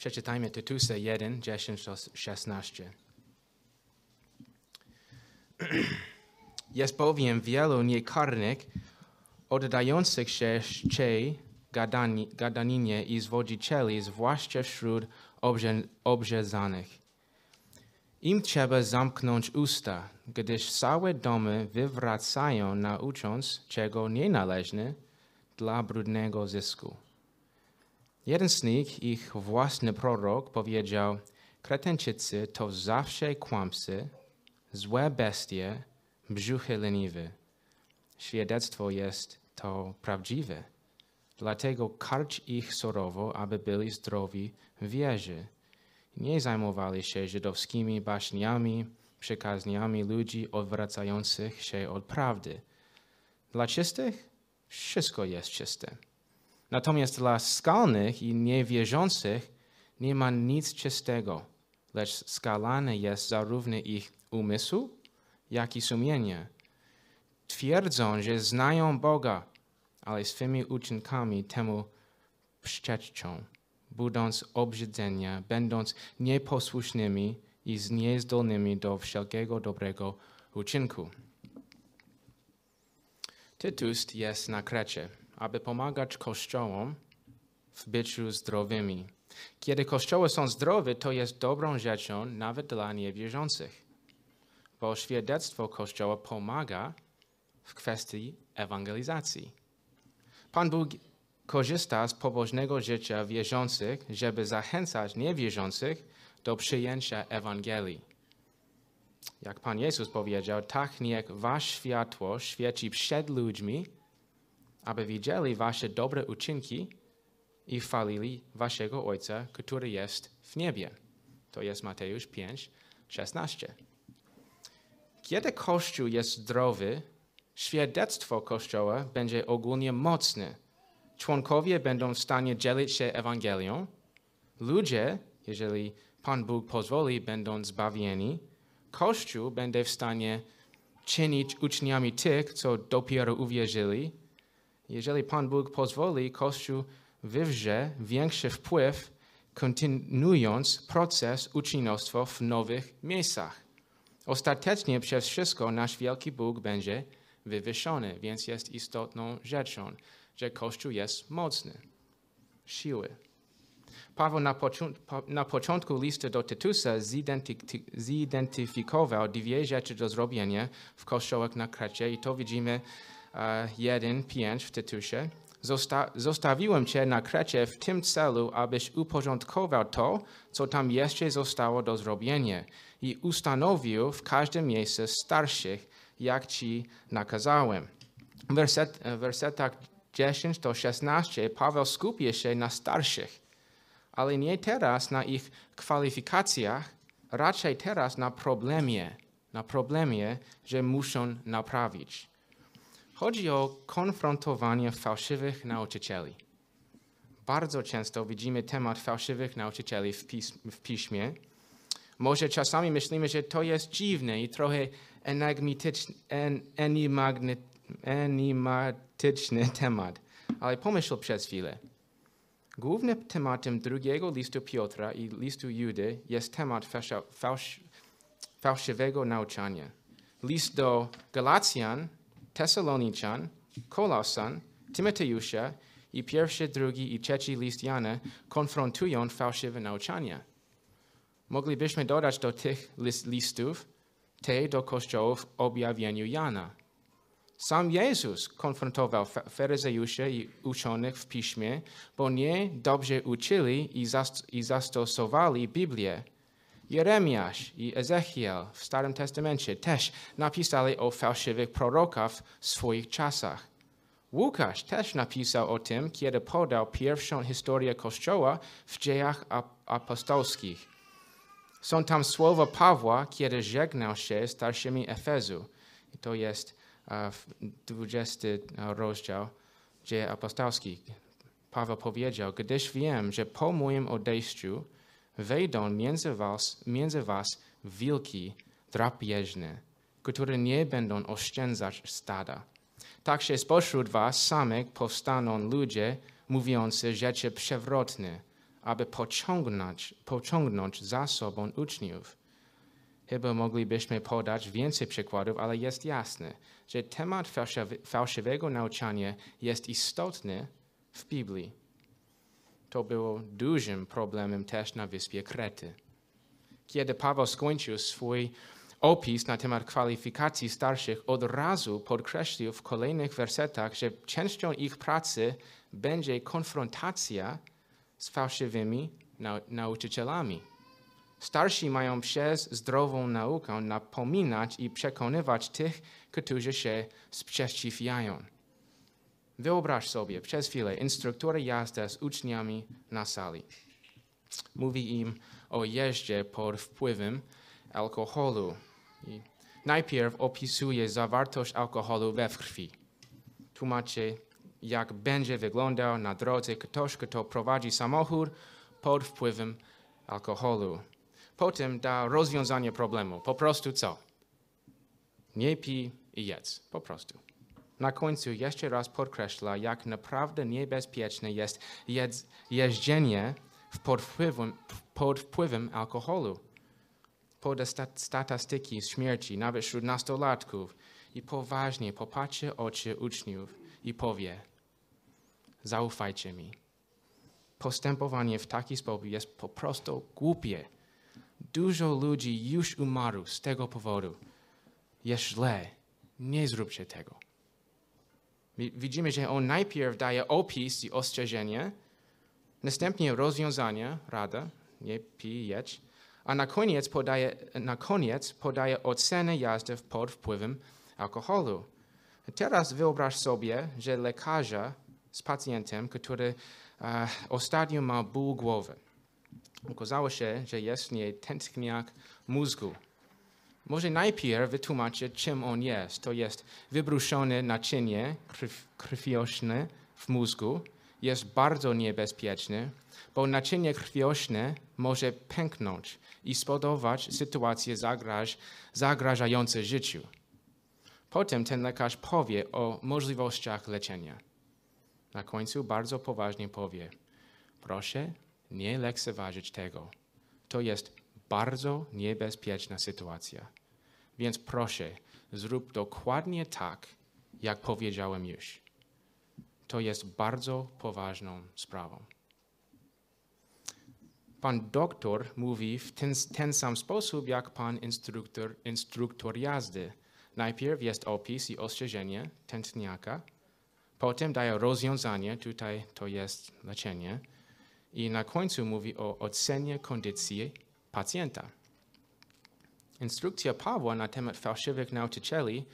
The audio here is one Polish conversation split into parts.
Przeczytajmy Tytusa 1, 10 do 16. Jest bowiem wielu niekarnych, oddających się czci gadani, gadaninie i zwodzicieli, zwłaszcza wśród obrze, obrzezanych. Im trzeba zamknąć usta, gdyż całe domy wywracają, naucząc, czego nie należne, dla brudnego zysku. Jeden z nich, ich własny prorok, powiedział, Kretenczycy to zawsze kłamcy, złe bestie, brzuchy leniwe. Świadectwo jest to prawdziwe. Dlatego karć ich surowo, aby byli zdrowi w wierze. Nie zajmowali się żydowskimi baśniami, przekazniami ludzi odwracających się od prawdy. Dla czystych wszystko jest czyste. Natomiast dla skalnych i niewierzących nie ma nic czystego, lecz skalany jest zarówno ich umysł, jak i sumienie. Twierdzą, że znają Boga, ale swymi uczynkami temu przeczczą, budząc obrzydzenia, będąc nieposłusznymi i niezdolnymi do wszelkiego dobrego uczynku. Tytus jest na Krecie, aby pomagać kościołom w byciu zdrowymi. Kiedy kościoły są zdrowe, to jest dobrą rzeczą nawet dla niewierzących, bo świadectwo kościoła pomaga w kwestii ewangelizacji. Pan Bóg korzysta z pobożnego życia wierzących, żeby zachęcać niewierzących do przyjęcia Ewangelii. Jak Pan Jezus powiedział, tak niech wasze światło świeci przed ludźmi, aby widzieli wasze dobre uczynki i chwalili waszego Ojca, który jest w niebie. To jest Mateusz 5, 16. Kiedy Kościół jest zdrowy, świadectwo Kościoła będzie ogólnie mocne. Członkowie będą w stanie dzielić się Ewangelią. Ludzie, jeżeli Pan Bóg pozwoli, będą zbawieni. Kościół będzie w stanie czynić uczniami tych, co dopiero uwierzyli. Jeżeli Pan Bóg pozwoli, Kościół wywrze większy wpływ, kontynuując proces uczniostwa w nowych miejscach. Ostatecznie przez wszystko nasz wielki Bóg będzie wywyższony, więc jest istotną rzeczą, że Kościół jest mocny, siły. Paweł na, na początku listu do Tytusa zidentyfikował dwie rzeczy do zrobienia w kościołach na Krecie i to widzimy uh, 1.5 w Tytusie. Zosta zostawiłem Cię na Krecie w tym celu, abyś uporządkował to, co tam jeszcze zostało do zrobienia i ustanowił w każdym miejscu starszych, jak Ci nakazałem. W werset, wersetach 10 do 16 Paweł skupia się na starszych, ale nie teraz na ich kwalifikacjach, raczej teraz na problemie, na problemie, że muszą naprawić. Chodzi o konfrontowanie fałszywych nauczycieli. Bardzo często widzimy temat fałszywych nauczycieli w, pism, w piśmie. Może czasami myślimy, że to jest dziwne i trochę enigmatyczny, enigmatyczny temat, ale pomyśl przez chwilę. Głównym tematem drugiego listu Piotra i listu Judy jest temat fałsz, fałszywego nauczania. List do Galacjan Tesaloniczan, Kolosan, Tymoteusza i pierwszy, drugi i trzeci list Jana konfrontują fałszywe nauczania. Moglibyśmy dodać do tych listów te do kościołów objawieniu Jana. Sam Jezus konfrontował faryzeuszy i uczonych w piśmie, bo nie dobrze uczyli i zastosowali Biblię. Jeremiasz i Ezechiel w Starym Testamencie też napisali o fałszywych prorokach w swoich czasach. Łukasz też napisał o tym, kiedy podał pierwszą historię Kościoła w dziejach apostolskich. Są tam słowa Pawła, kiedy żegnał się starszymi Efezu. I to jest uh, 20 rozdział dziejów apostolskich. Paweł powiedział, gdyż wiem, że po moim odejściu wejdą między was, między was wilki drapieżne, które nie będą oszczędzać stada. Także spośród was samych powstaną ludzie mówiący rzeczy przewrotne, aby pociągnąć, pociągnąć za sobą uczniów. Chyba moglibyśmy podać więcej przykładów, ale jest jasne, że temat fałszywe, fałszywego nauczania jest istotny w Biblii. To było dużym problemem też na wyspie Krety. Kiedy Paweł skończył swój opis na temat kwalifikacji starszych, od razu podkreślił w kolejnych wersetach, że częścią ich pracy będzie konfrontacja z fałszywymi nau nauczycielami. Starsi mają przez zdrową naukę napominać i przekonywać tych, którzy się sprzeciwiają. Wyobraź sobie przez chwilę instruktora jazdy z uczniami na sali. Mówi im o jeździe pod wpływem alkoholu. I najpierw opisuje zawartość alkoholu we krwi. Tłumaczy, jak będzie wyglądał na drodze ktoś, kto prowadzi samochód pod wpływem alkoholu. Potem da rozwiązanie problemu. Po prostu co? Nie pij i jedz. Po prostu. Na końcu jeszcze raz podkreśla, jak naprawdę niebezpieczne jest jeżdżenie pod wpływem, pod wpływem alkoholu. Poda statystyki śmierci, nawet wśród nastolatków i poważnie popatrzy oczy uczniów i powie, zaufajcie mi. Postępowanie w taki sposób jest po prostu głupie. Dużo ludzi już umarło z tego powodu. Jest źle. Nie zróbcie tego. Widzimy, że on najpierw daje opis i ostrzeżenie, następnie rozwiązanie, rada, nie pij, jedź, a na koniec podaje, na koniec podaje ocenę jazdy pod wpływem alkoholu. Teraz wyobraź sobie, że lekarza z pacjentem, który uh, ostatnio ma ból głowy. Okazało się, że jest nie tętniak mózgu. Może najpierw wytłumaczyć, czym on jest. To jest wybruszone naczynie krwionośne w mózgu. Jest bardzo niebezpieczne, bo naczynie krwionośne może pęknąć i spowodować sytuacje zagraż, zagrażające życiu. Potem ten lekarz powie o możliwościach leczenia. Na końcu bardzo poważnie powie: Proszę nie lekceważyć tego. To jest bardzo niebezpieczna sytuacja. Więc proszę, zrób dokładnie tak, jak powiedziałem już. To jest bardzo poważną sprawą. Pan doktor mówi w ten, ten sam sposób, jak pan instruktor, instruktor jazdy. Najpierw jest opis i ostrzeżenie tętniaka, potem daje rozwiązanie, tutaj to jest leczenie, i na końcu mówi o ocenie kondycji pacjenta. Instrukcja Pawła na temat fałszywych nauczycieli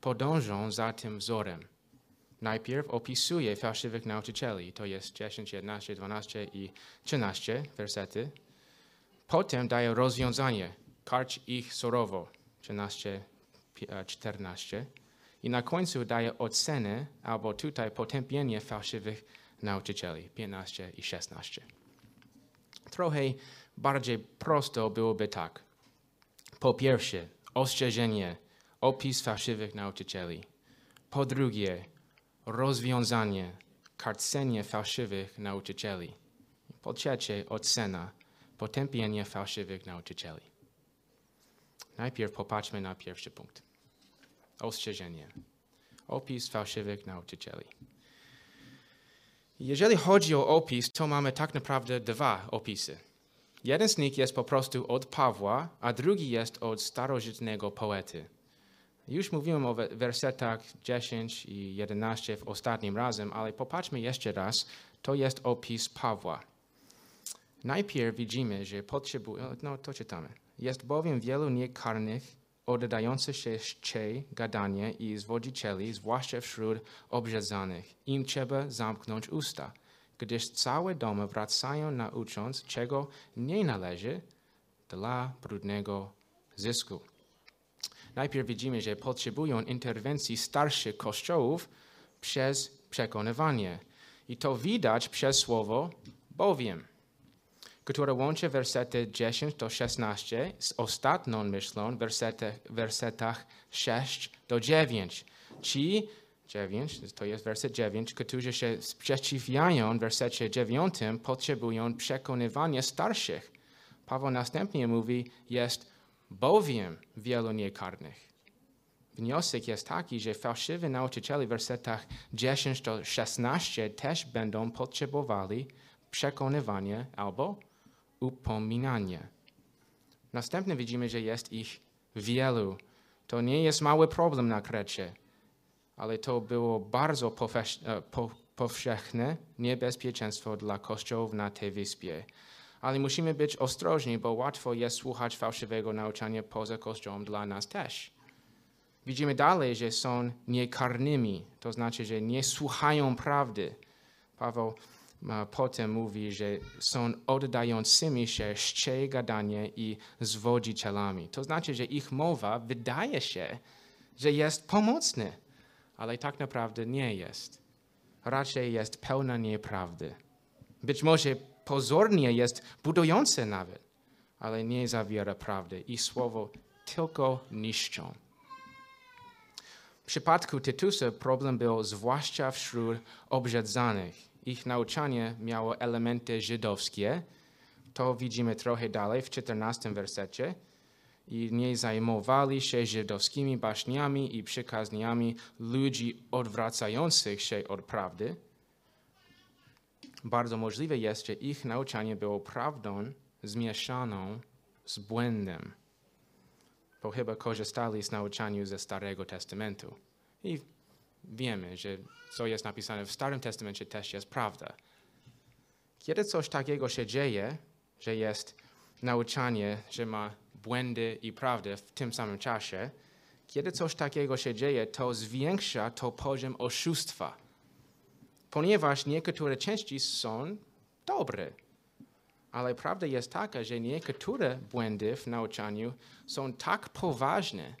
podążą za tym wzorem. Najpierw opisuje fałszywych nauczycieli, to jest 10, 11, 12 i 13 wersety. Potem daje rozwiązanie, karć ich surowo, 13, 14. I na końcu daje ocenę, albo tutaj potępienie fałszywych nauczycieli, 15 i 16. Trochę bardziej prosto byłoby tak. Po pierwsze, ostrzeżenie, opis fałszywych nauczycieli. Po drugie, rozwiązanie, karcenie fałszywych nauczycieli. Po trzecie, ocena, potępienie fałszywych nauczycieli. Najpierw popatrzmy na pierwszy punkt. Ostrzeżenie. Opis fałszywych nauczycieli. Jeżeli chodzi o opis, to mamy tak naprawdę dwa opisy. Jeden z nich jest po prostu od Pawła, a drugi jest od starożytnego poety. Już mówiłem o wersetach 10 i 11 w ostatnim razem, ale popatrzmy jeszcze raz. To jest opis Pawła. Najpierw widzimy, że potrzebuje, no to czytamy. Jest bowiem wielu niekarnych, oddających się czci gadanie i zwodzicieli, zwłaszcza wśród obrzedzanych. Im trzeba zamknąć usta gdyż całe domy wracają naucząc, czego nie należy dla brudnego zysku. Najpierw widzimy, że potrzebują interwencji starszych kościołów przez przekonywanie. I to widać przez słowo bowiem, które łączy wersety 10 do 16 z ostatnią myślą w wersetach, wersetach 6 do 9. Ci 9, to jest werset 9, którzy się sprzeciwiają w wersecie 9, potrzebują przekonywania starszych. Paweł następnie mówi, jest bowiem wielu niekarnych. Wniosek jest taki, że fałszywi nauczyciele w wersetach 10 do 16 też będą potrzebowali przekonywania albo upominania. Następnie widzimy, że jest ich wielu. To nie jest mały problem na Krecie, ale to było bardzo powszechne niebezpieczeństwo dla kościołów na tej wyspie. Ale musimy być ostrożni, bo łatwo jest słuchać fałszywego nauczania poza kościołem dla nas też. Widzimy dalej, że są niekarnymi, to znaczy, że nie słuchają prawdy. Paweł potem mówi, że są oddającymi się czczej gadanie i zwodzicielami. To znaczy, że ich mowa wydaje się, że jest pomocna, ale tak naprawdę nie jest. Raczej jest pełna nieprawdy. Być może pozornie jest budujące nawet, ale nie zawiera prawdy i słowo tylko niszczą. W przypadku Tytusa problem był zwłaszcza wśród obrzedzanych ich nauczanie miało elementy żydowskie. To widzimy trochę dalej w 14 wersecie. I nie zajmowali się żydowskimi baśniami i przykazniami ludzi odwracających się od prawdy. Bardzo możliwe jest, że ich nauczanie było prawdą zmieszaną z błędem, bo chyba korzystali z nauczania ze Starego Testamentu. I wiemy, że co jest napisane w Starym Testamencie też jest prawda. Kiedy coś takiego się dzieje, że jest nauczanie, że ma błędy i prawdę w tym samym czasie, kiedy coś takiego się dzieje, to zwiększa to poziom oszustwa, ponieważ niektóre części są dobre. Ale prawda jest taka, że niektóre błędy w nauczaniu są tak poważne,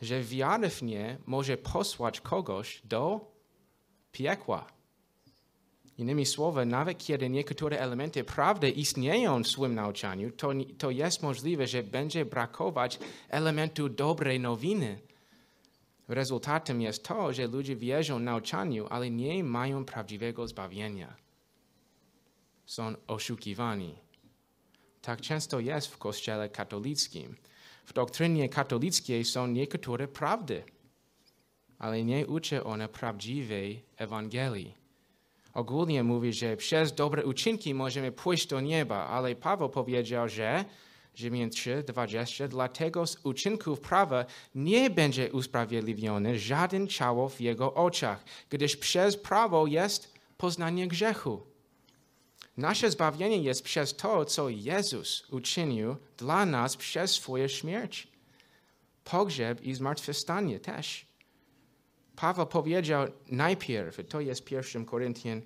że wiara w nie może posłać kogoś do piekła. Innymi słowy, nawet kiedy niektóre elementy prawdy istnieją w swoim nauczaniu, to, to jest możliwe, że będzie brakować elementu dobrej nowiny. Rezultatem jest to, że ludzie wierzą nauczaniu, ale nie mają prawdziwego zbawienia. Są oszukiwani. Tak często jest w kościele katolickim. W doktrynie katolickiej są niektóre prawdy, ale nie uczy one prawdziwej Ewangelii. Ogólnie mówi, że przez dobre uczynki możemy pójść do nieba, ale Paweł powiedział, że Rzymian 3, 20, dlatego z uczynków prawa nie będzie usprawiedliwiony żaden ciało w jego oczach, gdyż przez prawo jest poznanie grzechu. Nasze zbawienie jest przez to, co Jezus uczynił dla nas przez swoją śmierć. Pogrzeb i zmartwychwstanie też. Paweł powiedział najpierw, to jest 1 Koryntian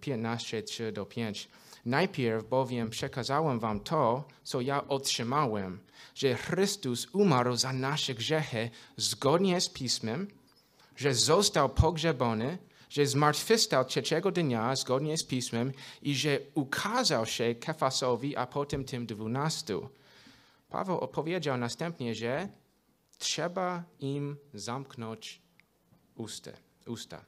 15, 3 do 5, Najpierw bowiem przekazałem wam to, co ja otrzymałem, że Chrystus umarł za nasze grzechy zgodnie z Pismem, że został pogrzebany, że zmartwychwstał trzeciego dnia zgodnie z Pismem i że ukazał się Kefasowi, a potem tym dwunastu. Paweł opowiedział następnie, że trzeba im zamknąć usta. usta.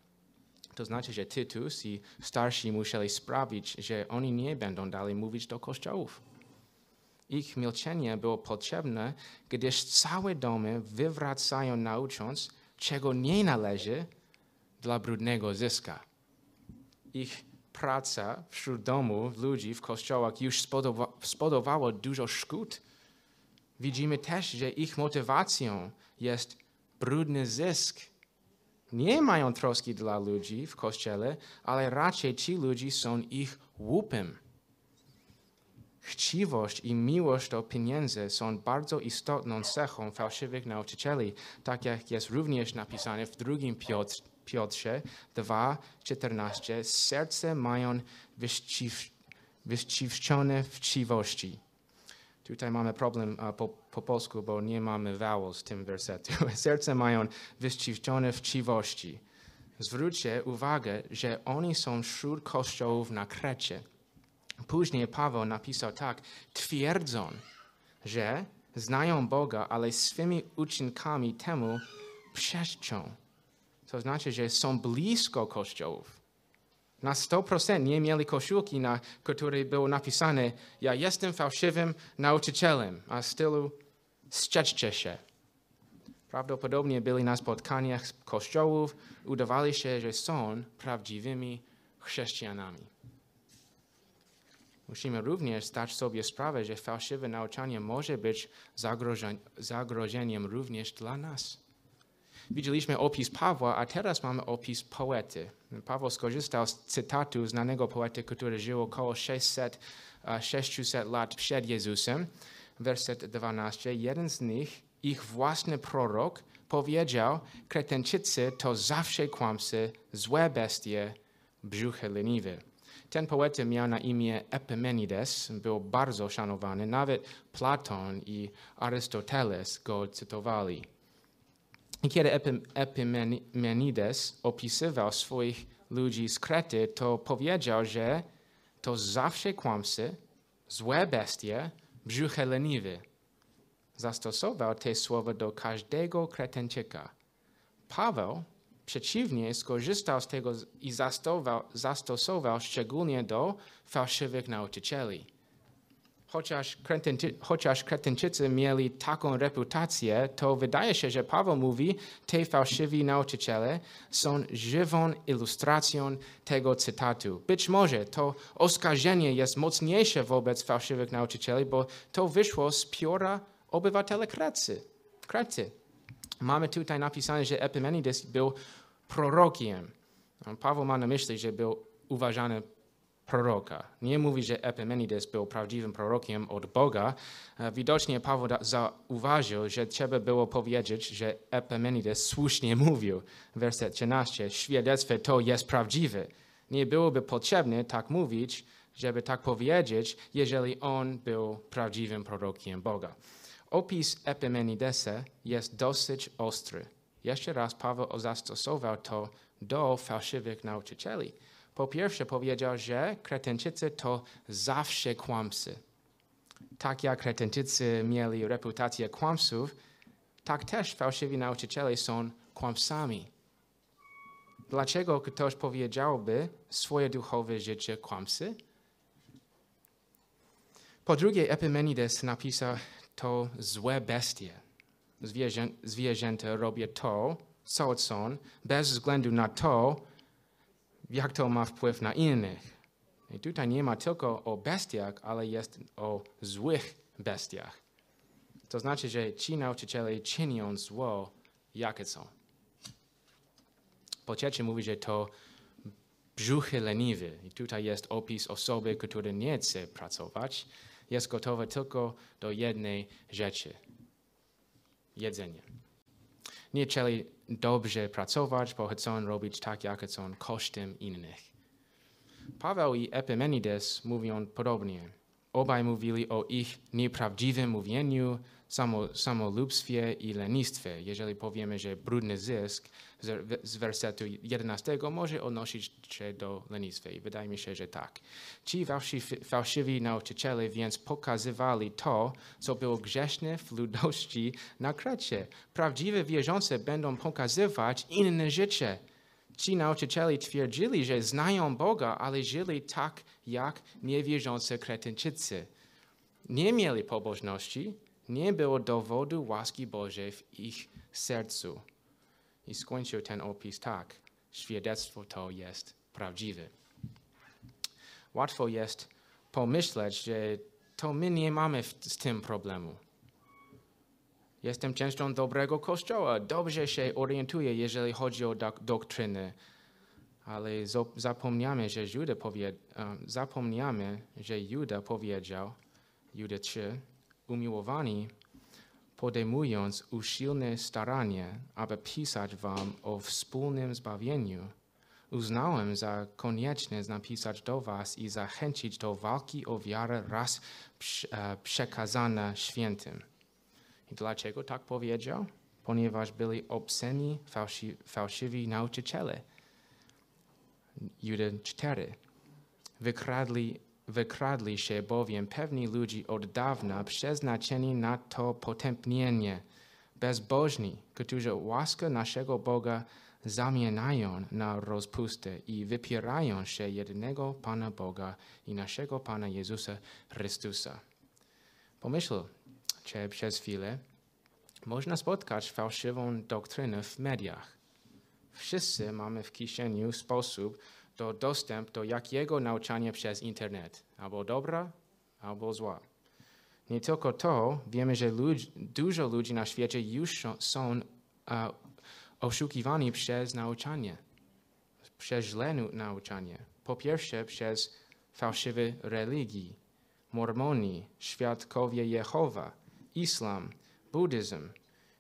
To znaczy, że Tytus i starsi musieli sprawić, że oni nie będą dalej mówić do kościołów. Ich milczenie było potrzebne, gdyż całe domy wywracają naucząc, czego nie należy dla brudnego zyska. Ich praca wśród domu ludzi w kościołach już spodobała dużo szkód. Widzimy też, że ich motywacją jest brudny zysk. Nie mają troski dla ludzi w kościele, ale raczej ci ludzie są ich łupem. Chciwość i miłość do pieniędzy są bardzo istotną cechą fałszywych nauczycieli, tak jak jest również napisane w drugim Piotr, Piotrze 2:14 serce mają wyściwczone w chciwości. Tutaj mamy problem po, po, polsku, bo nie mamy vowels w tym wersetu. Serce mają wyściwczone w chciwości. Zwróćcie uwagę, że oni są wśród kościołów na Krecie. Później Paweł napisał tak, twierdzą, że znają Boga, ale swymi uczynkami temu przeszczą. To znaczy, że są blisko kościołów. Na 100% nie mieli koszulki, na której było napisane ja jestem fałszywym nauczycielem, a stylu strzeczcie się. Prawdopodobnie byli na spotkaniach kościołów, udawali się, że są prawdziwymi chrześcijanami. Musimy również zdać sobie sprawę, że fałszywe nauczanie może być zagrożeniem również dla nas. Widzieliśmy opis Pawła, a teraz mamy opis poety. Paweł skorzystał z cytatu znanego poety, który żył około 600, 600 lat przed Jezusem. Werset 12. Jeden z nich, ich własny prorok, powiedział, kretenczycy to zawsze kłamcy, złe bestie, brzuchy leniwe. Ten poeta miał na imię Epimenides, był bardzo szanowany, nawet Platon i Arystoteles go cytowali. I kiedy Epimenides opisywał swoich ludzi z Krety, to powiedział, że to zawsze kłamcy, złe bestie, brzuchy leniwe. Zastosował te słowa do każdego Kretenczyka. Paweł przeciwnie skorzystał z tego i zastosował, zastosował szczególnie do fałszywych nauczycieli. Chociaż, Kretenczy, chociaż Kretenczycy mieli taką reputację, to wydaje się, że Paweł mówi, te fałszywi nauczyciele są żywą ilustracją tego cytatu. Być może to oskarżenie jest mocniejsze wobec fałszywych nauczycieli, bo to wyszło z pióra obywatela Krety. Krety. Mamy tutaj napisane, że Epimenides był prorokiem. Paweł ma na myśli, że był uważany proroka. Nie mówi, że Epimenides był prawdziwym prorokiem od Boga. E, widocznie Paweł zauważył, że trzeba było powiedzieć, że Epimenides słusznie mówił. Werset 13. Świadectwo to jest prawdziwe. Nie byłoby potrzebne tak mówić, żeby tak powiedzieć, jeżeli on był prawdziwym prorokiem Boga. Opis Epimenidesa jest dosyć ostry. Jeszcze raz Paweł zastosował to do fałszywych nauczycieli. Po pierwsze powiedział, że kretenczycy to zawsze kłamcy. Tak jak kretenczycy mieli reputację kłamców, tak też fałszywi nauczyciele są kłamcami. Dlaczego ktoś powiedziałby swoje duchowe życie kłamcy? Po drugie, Epimenides napisał to złe bestie. Zwierzę, zwierzęta robią to, co chcą, bez względu na to, jak to ma wpływ na innych. I tutaj nie ma tylko o bestiach, ale jest o złych bestiach. To znaczy, że ci nauczyciele czynią zło, jakie są. Po trzecie mówi, że to brzuchy leniwe. I tutaj jest opis osoby, która nie chce pracować, jest gotowa tylko do jednej rzeczy jedzenie. Nie chcieli dobrze pracować, bo chcą robić tak, jak chcą, kosztem innych. Paweł i Epimenides mówią podobnie. Obaj mówili o ich nieprawdziwym mówieniu, samo, samolubstwie i lenistwie. Jeżeli powiemy, że brudny zysk z wersetu 11 może odnosić się do lenistwa. I wydaje mi się, że tak. Ci fałszywi nauczyciele więc pokazywali to, co było grzeszne w ludości na Krecie. Prawdziwe wierzące będą pokazywać inne życie. Ci nauczyciele twierdzili, że znają Boga, ale żyli tak jak niewierzące Kretyńczycy. Nie mieli pobożności, nie było dowodu łaski Bożej w ich sercu. I skończył ten opis tak. Świadectwo to jest prawdziwe. Łatwo jest pomyśleć, że to my nie mamy z tym problemu. Jestem częścią dobrego kościoła, dobrze się orientuję, jeżeli chodzi o dok doktrynę, ale zapomniamy, że Juda powie, um, zapomniamy, że Juda powiedział, Juda 3, umiłowani, podejmując usilne staranie, aby pisać wam o wspólnym zbawieniu, uznałem za konieczne napisać do was i zachęcić do walki o wiarę raz e, przekazana świętym. I dlaczego tak powiedział? Ponieważ byli obseni fałszy, fałszywi nauczyciele. Juda 4. Wykradli Wykradli się bowiem pewni ludzi od dawna przeznaczeni na to potępnienie, bezbożni, którzy łaskę naszego Boga zamieniają na rozpustę i wypierają się jedynego Pana Boga i naszego Pana Jezusa Chrystusa. Pomyślcie przez chwilę, można spotkać fałszywą doktrynę w mediach. Wszyscy mamy w kieszeni sposób do dostęp do jakiego nauczania przez internet, albo dobra, albo zła. Nie tylko to, wiemy, że ludzi, dużo ludzi na świecie już są uh, oszukiwani przez nauczanie, przez źle nauczanie. Po pierwsze, przez fałszywe religii, mormoni, świadkowie Jehowa, islam, buddyzm.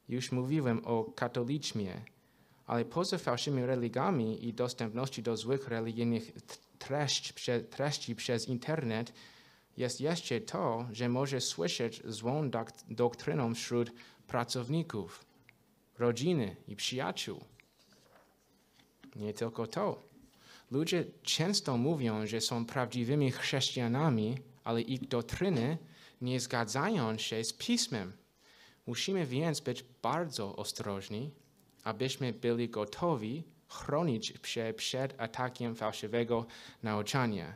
Już mówiłem o katolicyzmie, ale poza fałszywymi religiami i dostępności do złych religijnych treści, treści przez internet jest jeszcze to, że może słyszeć złą doktryną wśród pracowników, rodziny i przyjaciół. Nie tylko to. Ludzie często mówią, że są prawdziwymi chrześcijanami, ale ich doktryny nie zgadzają się z pismem. Musimy więc być bardzo ostrożni, abyśmy byli gotowi chronić się przed atakiem fałszywego nauczania.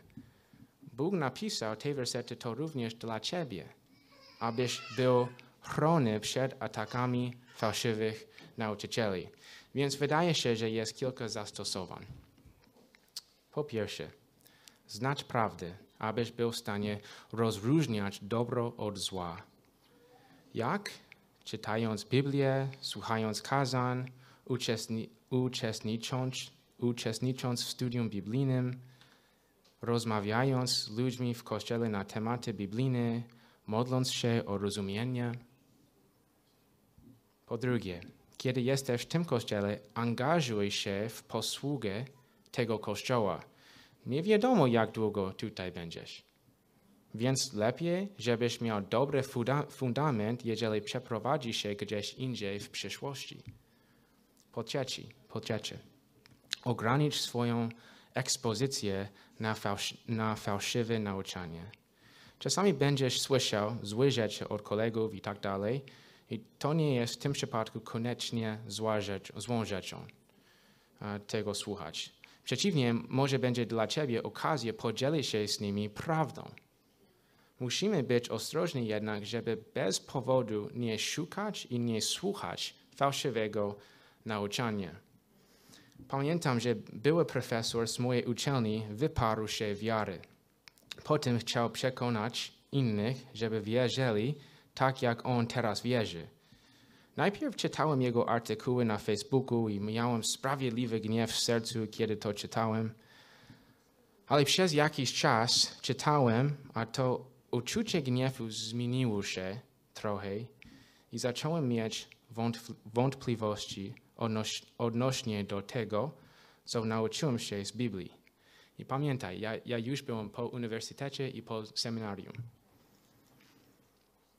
Bóg napisał te wersety to również dla ciebie, abyś był chroniony przed atakami fałszywych nauczycieli. Więc wydaje się, że jest kilka zastosowań. Po pierwsze, znać prawdę, abyś był w stanie rozróżniać dobro od zła. Jak? Czytając Biblię, słuchając kazań, uczestni uczestnicząc, uczestnicząc w studium biblijnym, rozmawiając z ludźmi w kościele na tematy biblijne, modląc się o rozumienie. Po drugie, kiedy jesteś w tym kościele, angażuj się w posługę tego kościoła. Nie wiadomo, jak długo tutaj będziesz. Więc lepiej, żebyś miał dobry fundament, jeżeli przeprowadzi się gdzieś indziej w przyszłości. Po trzecie, po trzecie ogranicz swoją ekspozycję na, fałsz na fałszywe nauczanie. Czasami będziesz słyszał złe rzeczy od kolegów i tak dalej, i to nie jest w tym przypadku koniecznie zła rzecz, złą rzeczą tego słuchać. Przeciwnie, może będzie dla ciebie okazja podzielić się z nimi prawdą. Musimy być ostrożni jednak, żeby bez powodu nie szukać i nie słuchać fałszywego nauczania. Pamiętam, że były profesor z mojej uczelni wyparł się wiary. Potem chciał przekonać innych, żeby wierzyli tak, jak on teraz wierzy. Najpierw czytałem jego artykuły na Facebooku i miałem sprawiedliwy gniew w sercu, kiedy to czytałem. Ale przez jakiś czas czytałem, a to uczucie gniewu zmieniło się trochę i zacząłem mieć wątpliwości odnoś, odnośnie do tego, co nauczyłem się z Biblii. I pamiętaj, ja, ja już byłem po uniwersytecie i po seminarium.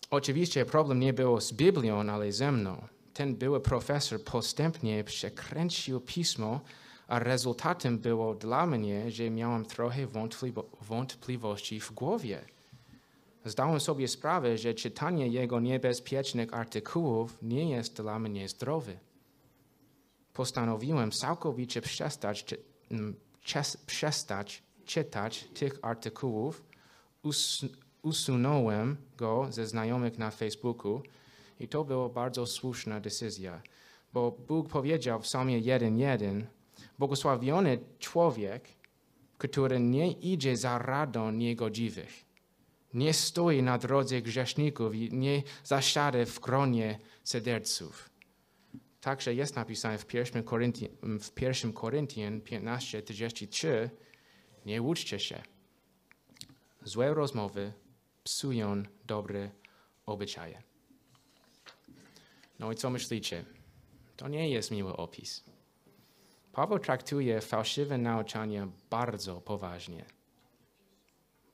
Oczywiście problem nie był z Biblią, ale ze mną. Ten były profesor postępnie przekręcił pismo, a rezultatem było dla mnie, że miałem trochę wątpliwości w głowie. Zdałem sobie sprawę, że czytanie jego niebezpiecznych artykułów nie jest dla mnie zdrowe postanowiłem całkowicie przestać, czy, mm, przestać czytać tych artykułów. Us, usunąłem go ze znajomych na Facebooku i to była bardzo słuszna decyzja, bo Bóg powiedział w Psalmie 1.1 Błogosławiony człowiek, który nie idzie za radą niegodziwych, nie stoi na drodze grzeszników i nie zasiada w gronie sederców. Także jest napisane w 1 Koryntian, w 1 Koryntian 15:33 nie łudźcie się. Złe rozmowy psują dobre obyczaje. No i co myślicie? To nie jest miły opis. Paweł traktuje fałszywe nauczanie bardzo poważnie,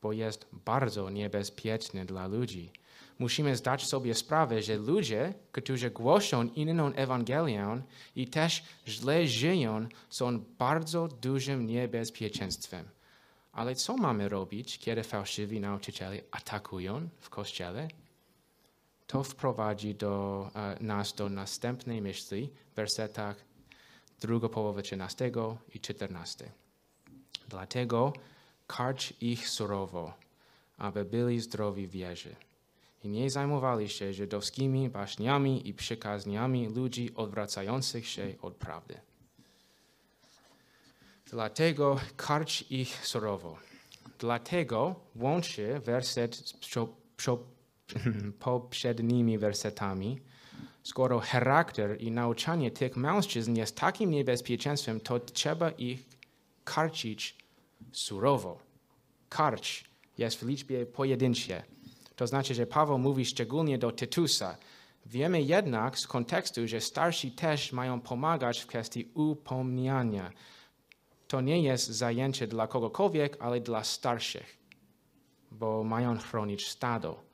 bo jest bardzo niebezpieczne dla ludzi musimy zdać sobie sprawę, że ludzie, którzy głoszą inną Ewangelię i też źle żyją, są bardzo dużym niebezpieczeństwem. Ale co mamy robić, kiedy fałszywi nauczyciele atakują w kościele? To wprowadzi do, e, nas do następnej myśli w wersetach druga połowy 13 i 14. Dlatego karcz ich surowo, aby byli zdrowi w wierze. I nie zajmowali się żydowskimi baśniami i przykazniami ludzi odwracających się od prawdy. Dlatego karcz ich surowo. Dlatego łączy werset z poprzednimi wersetami. Skoro charakter i nauczanie tych mężczyzn jest takim niebezpieczeństwem, to trzeba ich karcić surowo. Karcz jest w liczbie pojedynczej. To znaczy, że Paweł mówi szczególnie do Tytusa. Wiemy jednak z kontekstu, że starsi też mają pomagać w kwestii upomniania. To nie jest zajęcie dla kogokolwiek, ale dla starszych, bo mają chronić stado.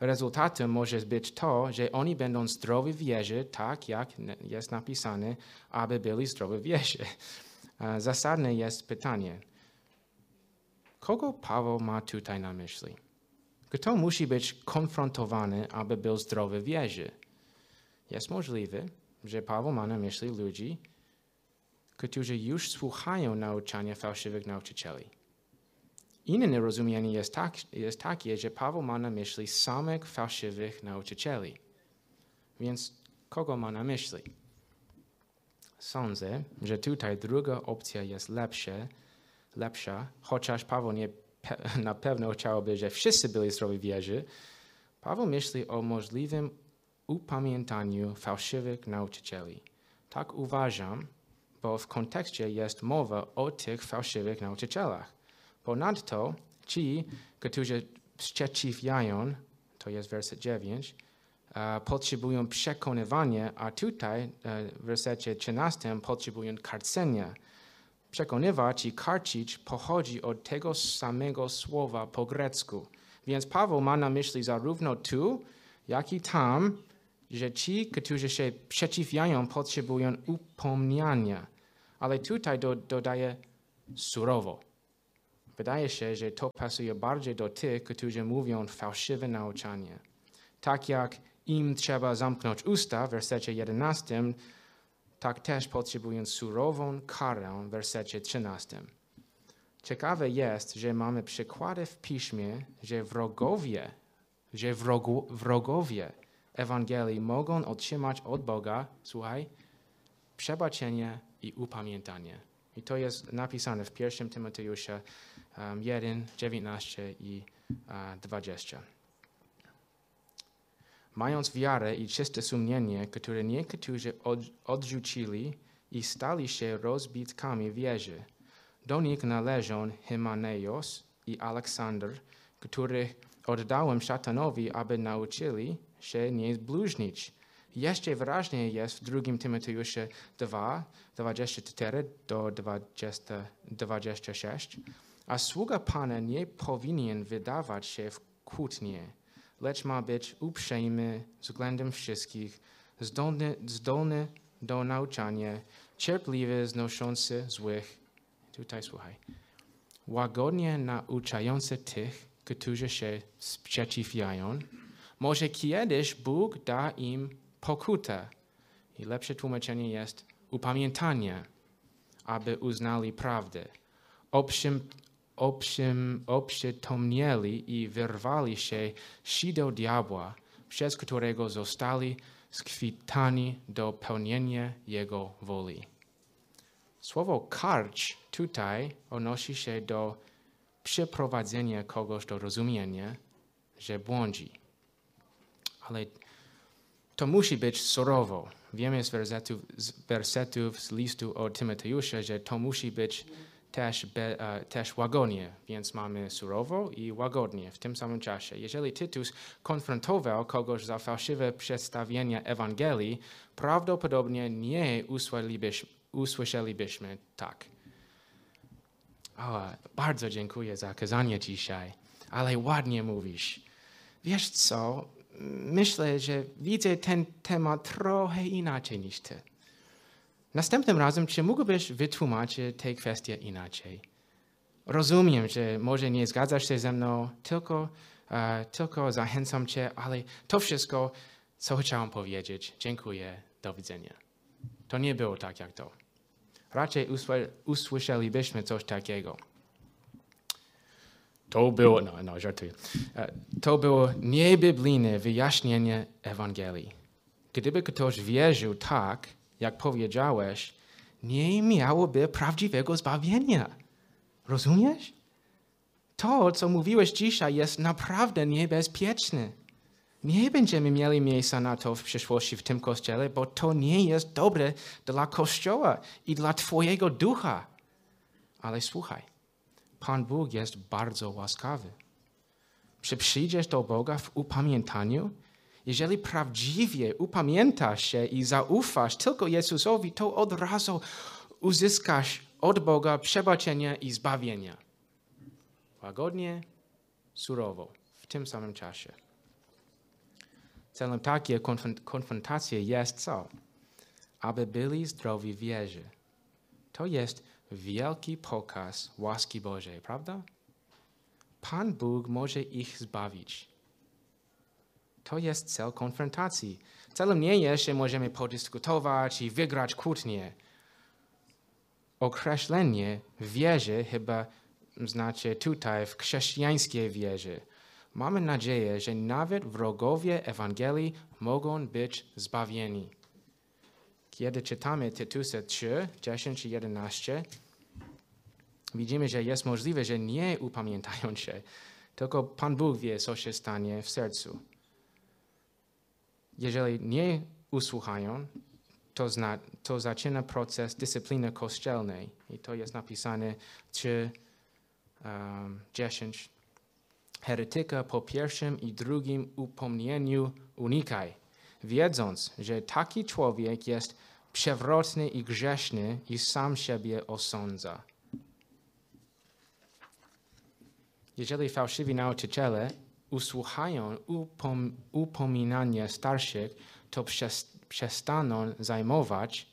Rezultatem może być to, że oni będą zdrowi w wierze, tak jak jest napisane, aby byli zdrowi w wierze. E, Zasadne jest pytanie, kogo Paweł ma tutaj na myśli? Kto musi być konfrontowany, aby był zdrowy w wierze? Jest możliwe, że Paweł ma na myśli ludzi, którzy już słuchają nauczania fałszywych nauczycieli. Inne rozumienie jest, tak, jest takie, że Paweł ma na myśli samych fałszywych nauczycieli. Więc kogo ma na myśli? Sądzę, że tutaj druga opcja jest lepsza, lepsza chociaż Paweł nie na pewno chciałby, że wszyscy byli zdrowi w wierze. Paweł myśli o możliwym upamiętaniu fałszywych nauczycieli. Tak uważam, bo w kontekście jest mowa o tych fałszywych nauczycielach. Ponadto ci, którzy sprzeciwiają, to jest werset 9, e, potrzebują przekonywania, a tutaj e, w wersecie 13 potrzebują karcenia. Przekonywać i karcić pochodzi od tego samego słowa po grecku. Więc Paweł ma na myśli zarówno tu, jak i tam, że ci, którzy się przeciwiają, potrzebują upomnienia. Ale tutaj do, dodaje surowo. Wydaje się, że to pasuje bardziej do tych, którzy mówią fałszywe nauczanie. Tak jak im trzeba zamknąć usta w wersecie 11, tak też potrzebują surową karę w wersecie 13. Ciekawe jest, że mamy przykłady w piśmie, że wrogowie, że wrogu, wrogowie Ewangelii mogą otrzymać od Boga, słuchaj, przebaczenie i upamiętanie. I to jest napisane w 1 Tymoteusza um, 1, 19 i uh, 20. Mając wiarę i czyste sumienie, które niektórzy od, odrzucili i stali się rozbitkami wierzy. Do nich należą Hymaneios i Aleksander, których oddałem szatanowi, aby nauczyli się nie bluźnić. Jeszcze wyraźnie jest w 2 Tymoteusza 2, 24 do 20, 26. A sługa Pana nie powinien wydawać się w kłótnie, lecz ma być uprzejmy względem wszystkich, zdolny, zdolny do nauczania, cierpliwy, znoszący złych. Tutaj słuchaj. Łagodnie nauczający tych, którzy się sprzeciwiają. Może kiedyś Bóg da im pokutę. I lepsze tłumaczenie jest upamiętanie, aby uznali prawdę. Obszym, obszym, oprzytomnieli i wyrwali się sideł diabła, przez którego zostali skwitani do pełnienia Jego woli. Słowo karcz tutaj odnosi się do przeprowadzenia kogoś do rozumienia, że błądzi. Ale to musi być surowo. Wiemy z wersetów, z wersetów z listu od Tymoteusza, że to musi być też, be, uh, też łagodnie, więc mamy surowo i łagodnie w tym samym czasie. Jeżeli Tytus konfrontował kogoś za fałszywe przedstawienie Ewangelii, prawdopodobnie nie usłyszelibyśmy, usłyszelibyśmy tak. O, bardzo dziękuję za kazanie dzisiaj, ale ładnie mówisz. Wiesz co, myślę, że widzę ten temat trochę inaczej niż ty. Następnym razem, czy mógłbyś wytłumaczyć tę kwestię inaczej? Rozumiem, że może nie zgadzasz się ze mną, tylko e, tylko zachęcam Cię, ale to wszystko, co chciałem powiedzieć. Dziękuję, do widzenia. To nie było tak jak to. Raczej usły- usłyszelibyśmy coś takiego. To było, no, no, żartuję. E, To było niebiblijne wyjaśnienie Ewangelii. Gdyby ktoś wierzył tak, jak powiedziałeś, nie miałoby prawdziwego zbawienia. Rozumiesz? To, co mówiłeś dzisiaj, jest naprawdę niebezpieczne. Nie będziemy mieli miejsca na to w przyszłości w tym kościele, bo to nie jest dobre dla kościoła i dla Twojego ducha. Ale słuchaj, Pan Bóg jest bardzo łaskawy. Czy przyjdziesz do Boga w upamiętaniu? Jeżeli prawdziwie upamiętasz się i zaufasz tylko Jezusowi, to od razu uzyskasz od Boga przebaczenie i zbawienie. Łagodnie, surowo, w tym samym czasie. Celem takiej konfron- konfrontacji jest co? Aby byli zdrowi w wierze. To jest wielki pokaz łaski Bożej, prawda? Pan Bóg może ich zbawić. To jest cel konfrontacji. Celem nie jest, że możemy podyskutować i wygrać kłótnię. Określenie wierzy chyba znaczy tutaj w chrześcijańskiej wierze. Mamy nadzieję, że nawet wrogowie Ewangelii mogą być zbawieni. Kiedy czytamy Tytusa 3, 10 i 11, widzimy, że jest możliwe, że nie upamiętają się, tylko Pan Bóg wie, co się stanie w sercu. Jeżeli nie usłuchają, to, zna, to zaczyna proces dyscypliny kościelnej. I to jest napisane 3, um, 10. Heretyka po pierwszym i drugim upomnieniu unikaj, wiedząc, że taki człowiek jest przewrotny i grzeszny i sam siebie osądza. Jeżeli fałszywi nauczyciele usłuchają upom, upominania starszych, to przes- przestaną zajmować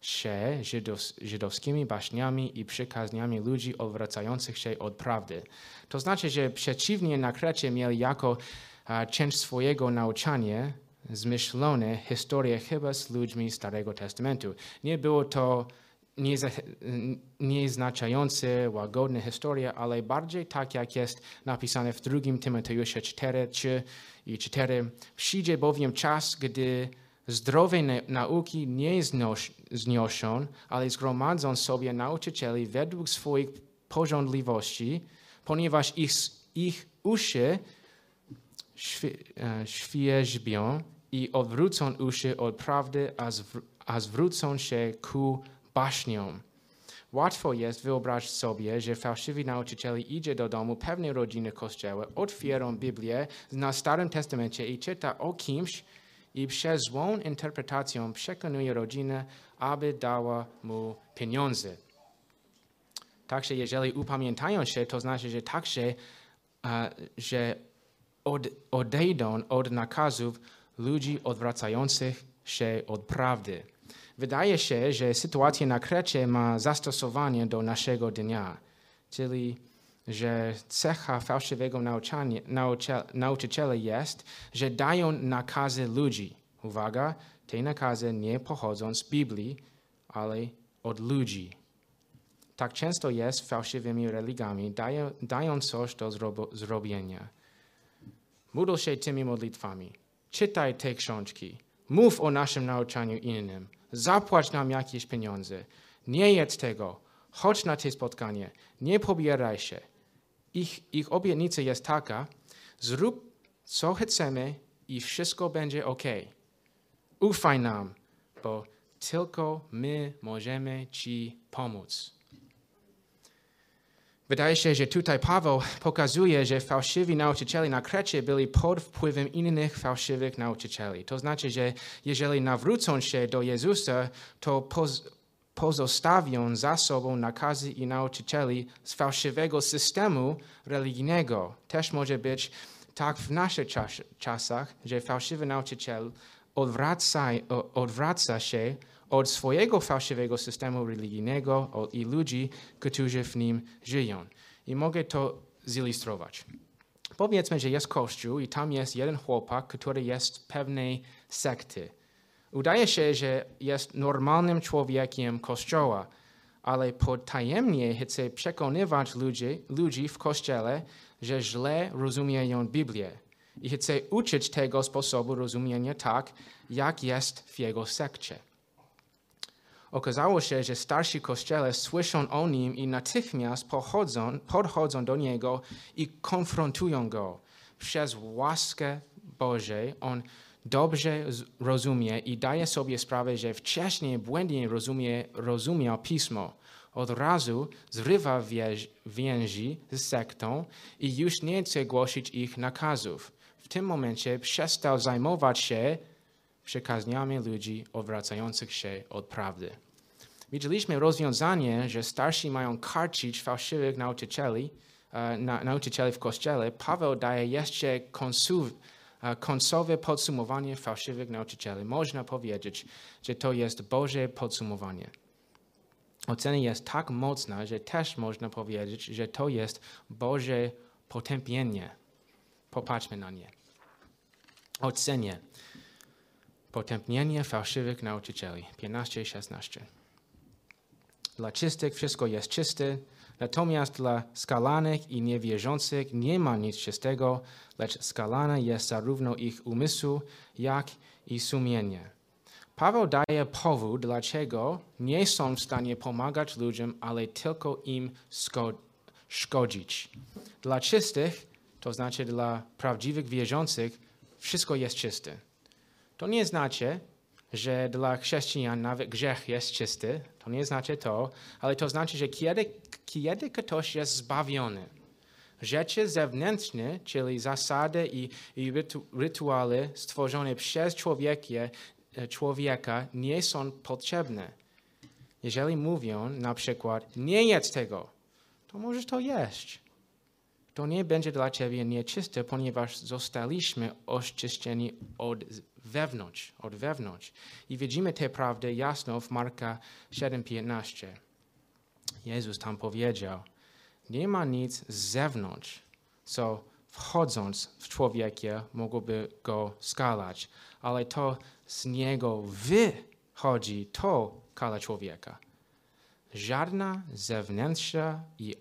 się żydows, żydowskimi baśniami i przykazaniami ludzi odwracających się od prawdy. To znaczy, że przeciwnie na Krecie mieli jako a, część swojego nauczania zmyślone historie chyba z ludźmi Starego Testamentu. Nie było to nieznaczające, łagodne historie, ale bardziej tak, jak jest napisane w 2 Tymoteusza 4, 3 i 4. Przyjdzie bowiem czas, gdy zdrowej na- nauki nie znosz, zniosą, ale zgromadzą sobie nauczycieli według swoich porządliwości, ponieważ ich, ich uszy świe- e, świeżbią i odwrócą uszy od prawdy, a, zwr- a zwrócą się ku baśniom. Łatwo jest wyobrazić sobie, że fałszywy nauczyciel idzie do domu pewnej rodziny kościoła, otwiera Biblię na Starym Testamencie i czyta o kimś i przez złą interpretacją przekonuje rodzinę, aby dała mu pieniądze. Także jeżeli upamiętają się, to znaczy, że także, e, że od, odejdą od nakazów ludzi odwracających się od prawdy. Wydaje się, że sytuacja na Krecie ma zastosowanie do naszego dnia, czyli że cecha fałszywego nauczania, nauczyciela jest, że dają nakazy ludzi. Uwaga, te nakazy nie pochodzą z Biblii, ale od ludzi. Tak często jest fałszywymi religiami, dają, dają coś do zrobo, zrobienia. Módl się tymi modlitwami. Czytaj te książki. Mów o naszym nauczaniu innym. Zapłać nam jakieś pieniądze. Nie jedz tego. Chodź na te spotkanie. Nie pobieraj się. Ich, ich obietnica jest taka, zrób co chcemy i wszystko będzie ok. Ufaj nam, bo tylko my możemy Ci pomóc. Wydaje się, że tutaj Paweł pokazuje, że fałszywi nauczyciele na Krecie byli pod wpływem innych fałszywych nauczycieli. To znaczy, że jeżeli nawrócą się do Jezusa, to poz, pozostawią za sobą nakazy i nauczycieli z fałszywego systemu religijnego. Też może być tak w naszych czas, czasach, że fałszywy nauczyciel odwraca, odwraca się od swojego fałszywego systemu religijnego i ludzi, którzy w nim żyją. I mogę to zilustrować. Powiedzmy, że jest kościół i tam jest jeden chłopak, który jest pewnej sekty. Udaje się, że jest normalnym człowiekiem kościoła, ale potajemnie chce przekonywać ludzi, ludzi w kościele, że źle rozumieją Biblię i chce uczyć tego sposobu rozumienia tak, jak jest w jego sekcie. Okazało się, że starsi kościele słyszą o nim i natychmiast pochodzą, podchodzą do niego i konfrontują go. Przez łaskę Bożej on dobrze rozumie i daje sobie sprawę, że wcześniej błędnie rozumie, rozumiał pismo. Od razu zrywa więzi z sektą i już nie chce głosić ich nakazów. W tym momencie przestał zajmować się przekazaniami ludzi odwracających się od prawdy. Widzieliśmy rozwiązanie, że starsi mają karcić fałszywych nauczycieli, uh, na, nauczycieli w kościele. Paweł daje jeszcze konsów, uh, końcowe podsumowanie fałszywych nauczycieli. Można powiedzieć, że to jest Boże podsumowanie. Ocena jest tak mocna, że też można powiedzieć, że to jest Boże potępienie. Popatrzmy na nie. Ocenie. Potępienie fałszywych nauczycieli. 15-16. Dla czystych wszystko jest czyste, natomiast dla skalanych i niewierzących nie ma nic czystego, lecz skalane jest zarówno ich umysł, jak i sumienie. Paweł daje powód, dlaczego nie są w stanie pomagać ludziom, ale tylko im szkodzić. Dla czystych, to znaczy dla prawdziwych wierzących, wszystko jest czyste. To nie znaczy, że dla chrześcijan nawet grzech jest czysty. To nie znaczy to, ale to znaczy, że kiedy, kiedy ktoś jest zbawiony, rzeczy zewnętrzne, czyli zasady i, i rytu, rytuały stworzone przez człowieka, człowieka nie są potrzebne. Jeżeli mówią na przykład, nie jedz tego, to możesz to jeść. To nie będzie dla ciebie nieczyste, ponieważ zostaliśmy oczyszczeni od wewnątrz, od wewnątrz. I widzimy tę prawdę jasno w Marka 7:15. Jezus tam powiedział, nie ma nic z zewnątrz, co wchodząc w człowieka mogłoby go skalać, ale to z niego wychodzi, to kala człowieka. Żadna zewnętrzna i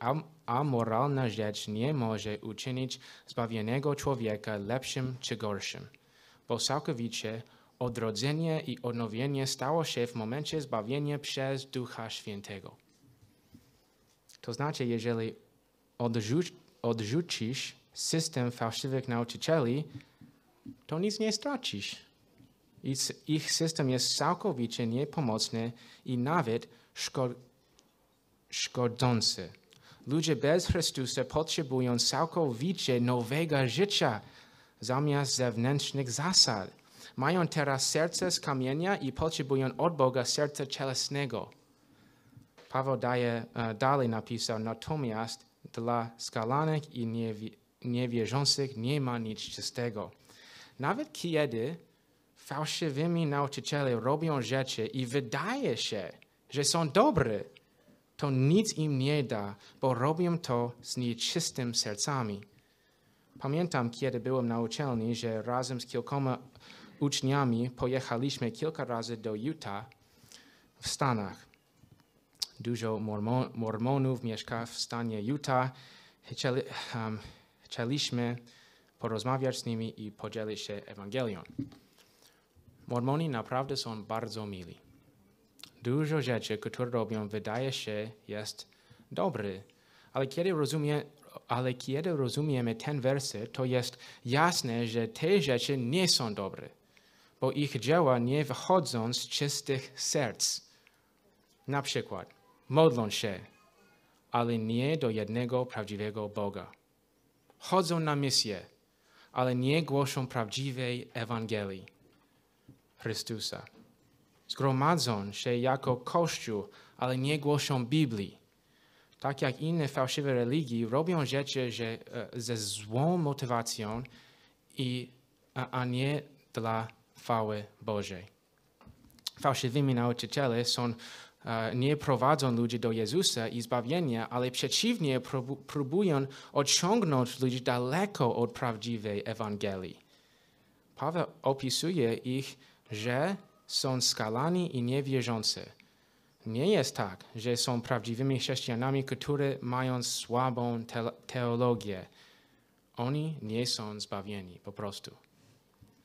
amoralna rzecz nie może uczynić zbawionego człowieka lepszym czy gorszym bo całkowicie odrodzenie i odnowienie stało się w momencie zbawienia przez Ducha Świętego. To znaczy, jeżeli odrzuc odrzucisz system fałszywych nauczycieli, to nic nie stracisz. Ich system jest całkowicie niepomocny i nawet szko szkodzący. Ludzie bez Chrystusa potrzebują całkowicie nowego życia, zamiast zewnętrznych zasad. Mają teraz serce z kamienia i potrzebują od Boga serca cielesnego. Paweł daje, uh, dalej napisał, natomiast dla skalanych i niewierzących nie ma nic czystego. Nawet kiedy fałszywymi nauczyciele robią rzeczy i wydaje się, że są dobre, to nic im nie da, bo robią to z nieczystym sercami. Pamiętam, kiedy byłem na uczelni, że razem z kilkoma uczniami pojechaliśmy kilka razy do Utah w Stanach. Dużo mormon, mormonów mieszka w stanie Utah. Chcieli, um, chcieliśmy porozmawiać z nimi i podzielić się Ewangelią. Mormoni naprawdę są bardzo mili. Dużo rzeczy, które robią, wydaje się, jest dobry, ale kiedy rozumie, ale kiedy rozumiemy ten werset, to jest jasne, że te rzeczy nie są dobre, bo ich dzieła nie wychodzą z czystych serc. Na przykład, modlą się, ale nie do jednego prawdziwego Boga. Chodzą na misję, ale nie głoszą prawdziwej Ewangelii Chrystusa. Zgromadzą się jako Kościół, ale nie głoszą Biblii tak jak inne fałszywe religie, robią rzeczy że, e, ze złą motywacją, i, a, a nie dla chwały Bożej. Fałszywymi nauczyciele są e, nie prowadzą ludzi do Jezusa i zbawienia, ale przeciwnie próbu- próbują odciągnąć ludzi daleko od prawdziwej Ewangelii. Paweł opisuje ich, że są skalani i niewierzący. Nie jest tak, że są prawdziwymi chrześcijanami, którzy mają słabą te- teologię. Oni nie są zbawieni po prostu.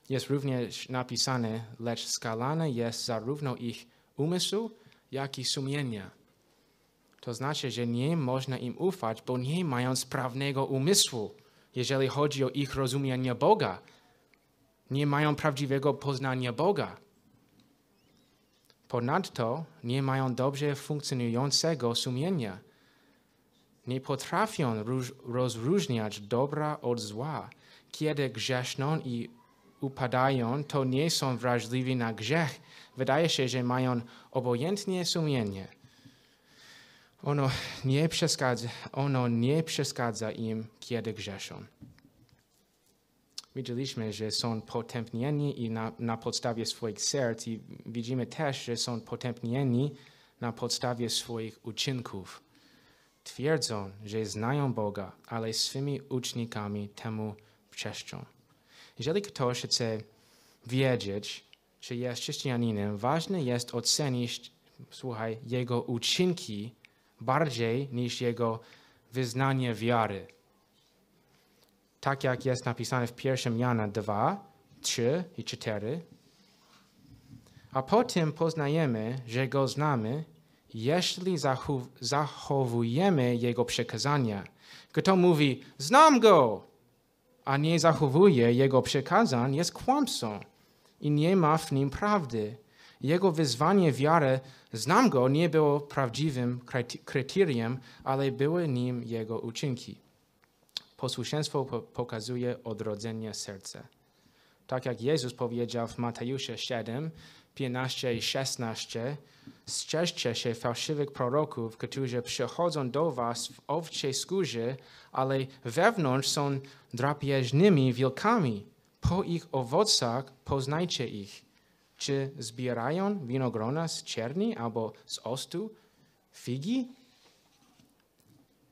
Jest również napisane, lecz skalane jest zarówno ich umysł, jak i sumienie. To znaczy, że nie można im ufać, bo nie mają sprawnego umysłu, jeżeli chodzi o ich rozumienie Boga. Nie mają prawdziwego poznania Boga. Ponadto nie mają dobrze funkcjonującego sumienia. Nie potrafią róż- rozróżniać dobra od zła. Kiedy grzeszną i upadają, to nie są wrażliwi na grzech. Wydaje się, że mają obojętnie sumienie. Ono nie przeszkadza, ono nie przeszkadza im, kiedy grzeszą. Widzieliśmy, że są potępnieni i na, na podstawie swoich serc i widzimy też, że są potępnieni na podstawie swoich uczynków. Twierdzą, że znają Boga, ale swymi ucznikami temu przeszczą. Jeżeli ktoś chce wiedzieć, czy jest chrześcijaninem, ważne jest ocenić, słuchaj, jego uczynki bardziej niż jego wyznanie wiary. Tak jak jest napisane w 1 Jana 2, 3 i 4. A potem poznajemy, że go znamy, jeśli zachow- zachowujemy jego przekazania. Kto mówi, znam go, a nie zachowuje jego przekazań, jest kłamcą i nie ma w nim prawdy. Jego wyzwanie wiary, znam go, nie było prawdziwym kryte- kryterium, ale były nim jego uczynki. Posłuszeństwo po- pokazuje odrodzenie serca. Tak jak Jezus powiedział w Mateusza 7, 15 i 16, strzeżcie się fałszywych proroków, którzy przychodzą do was w owczej skórze, ale wewnątrz są drapieżnymi wilkami. Po ich owocach poznajcie ich. Czy zbierają winogrona z czerni albo z ostu figi?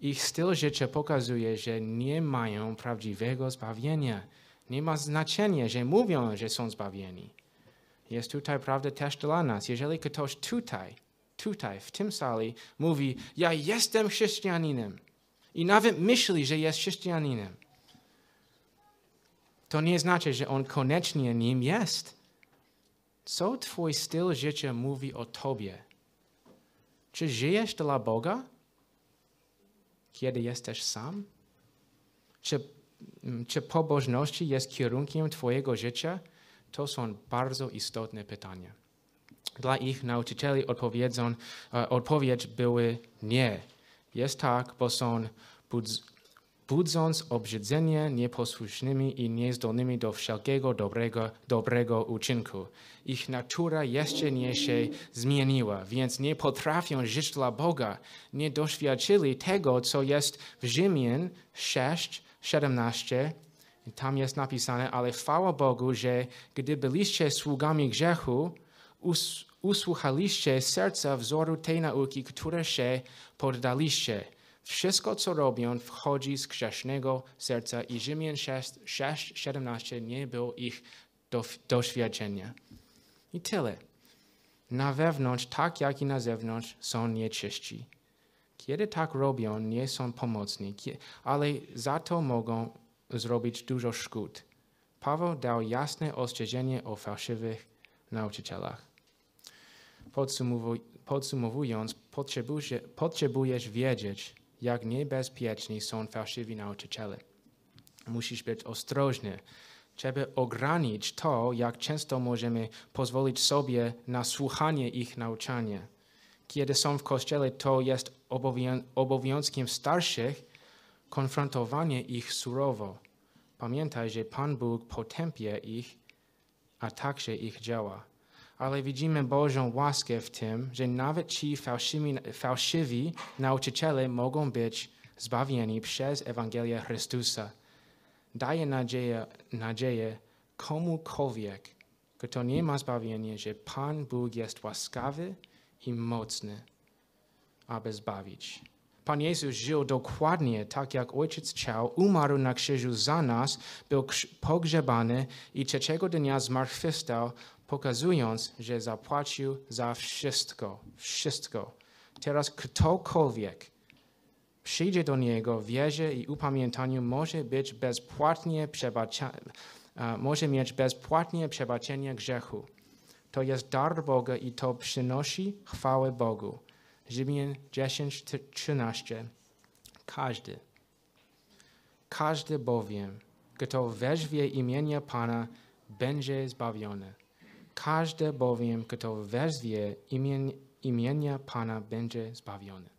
Ich styl życia pokazuje, że nie mają prawdziwego zbawienia. Nie ma znaczenia, że mówią, że są zbawieni. Jest tutaj prawda też dla nas. Jeżeli ktoś tutaj, tutaj, w tym sali mówi, ja jestem chrześcijaninem i nawet myśli, że jest chrześcijaninem, to nie znaczy, że on koniecznie nim jest. Co twój styl życia mówi o tobie? Czy żyjesz dla Boga? Kiedy jesteś sam? Czy, mm, czy pobożności jest kierunkiem Twojego życia? To są bardzo istotne pytania. Dla ich nauczycieli odpowiedzą, e, odpowiedź były nie. Jest tak, bo są budz, budząc obrzydzenie nieposłusznymi i niezdolnymi do wszelkiego dobrego, dobrego uczynku. Ich natura jeszcze nie się zmieniła, więc nie potrafią żyć dla Boga. Nie doświadczyli tego, co jest w Rzymian 6, 17. I tam jest napisane, ale chwała Bogu, że gdy byliście sługami grzechu, us, usłuchaliście serca wzoru tej nauki, które się poddaliście. Wszystko, co robią, wchodzi z grzesznego serca i Rzymian 6, 6 17 nie było ich do, doświadczenia. I tyle. Na wewnątrz, tak jak i na zewnątrz, są nieczyści. Kiedy tak robią, nie są pomocni, ale za to mogą zrobić dużo szkód. Paweł dał jasne ostrzeżenie o fałszywych nauczycielach. Podsumowuj, podsumowując, potrzebujesz, potrzebujesz wiedzieć, jak niebezpieczni są fałszywi nauczyciele. Musisz być ostrożny. Trzeba ograniczyć to, jak często możemy pozwolić sobie na słuchanie ich nauczania. Kiedy są w kościele, to jest obowią- obowiązkiem starszych konfrontowanie ich surowo. Pamiętaj, że Pan Bóg potępia ich, a także ich działa. Ale widzimy Bożą łaskę w tym, że nawet ci fałszywi, fałszywi nauczyciele mogą być zbawieni przez Ewangelię Chrystusa. Daje nadzieję, nadzieję komukolwiek, kto nie ma zbawienia, że Pan Bóg jest łaskawy i mocny, aby zbawić. Pan Jezus żył dokładnie tak, jak Ojciec chciał, umarł na krzyżu za nas, był pogrzebany i trzeciego dnia zmartwychwstał, pokazując, że zapłacił za wszystko, wszystko. Teraz ktokolwiek przyjdzie do Niego w wierze i upamiętaniu, może być bezpłatnie przebacza, e, może mieć bezpłatnie przebaczenie grzechu. To jest dar Boga i to przynosi chwałę Bogu. Rzymian 10, 13. Każdy, każdy bowiem, kto wezwie imienia Pana, będzie zbawiony. Każdy bowiem, kto wezwie imię, imienia Pana, będzie zbawiony.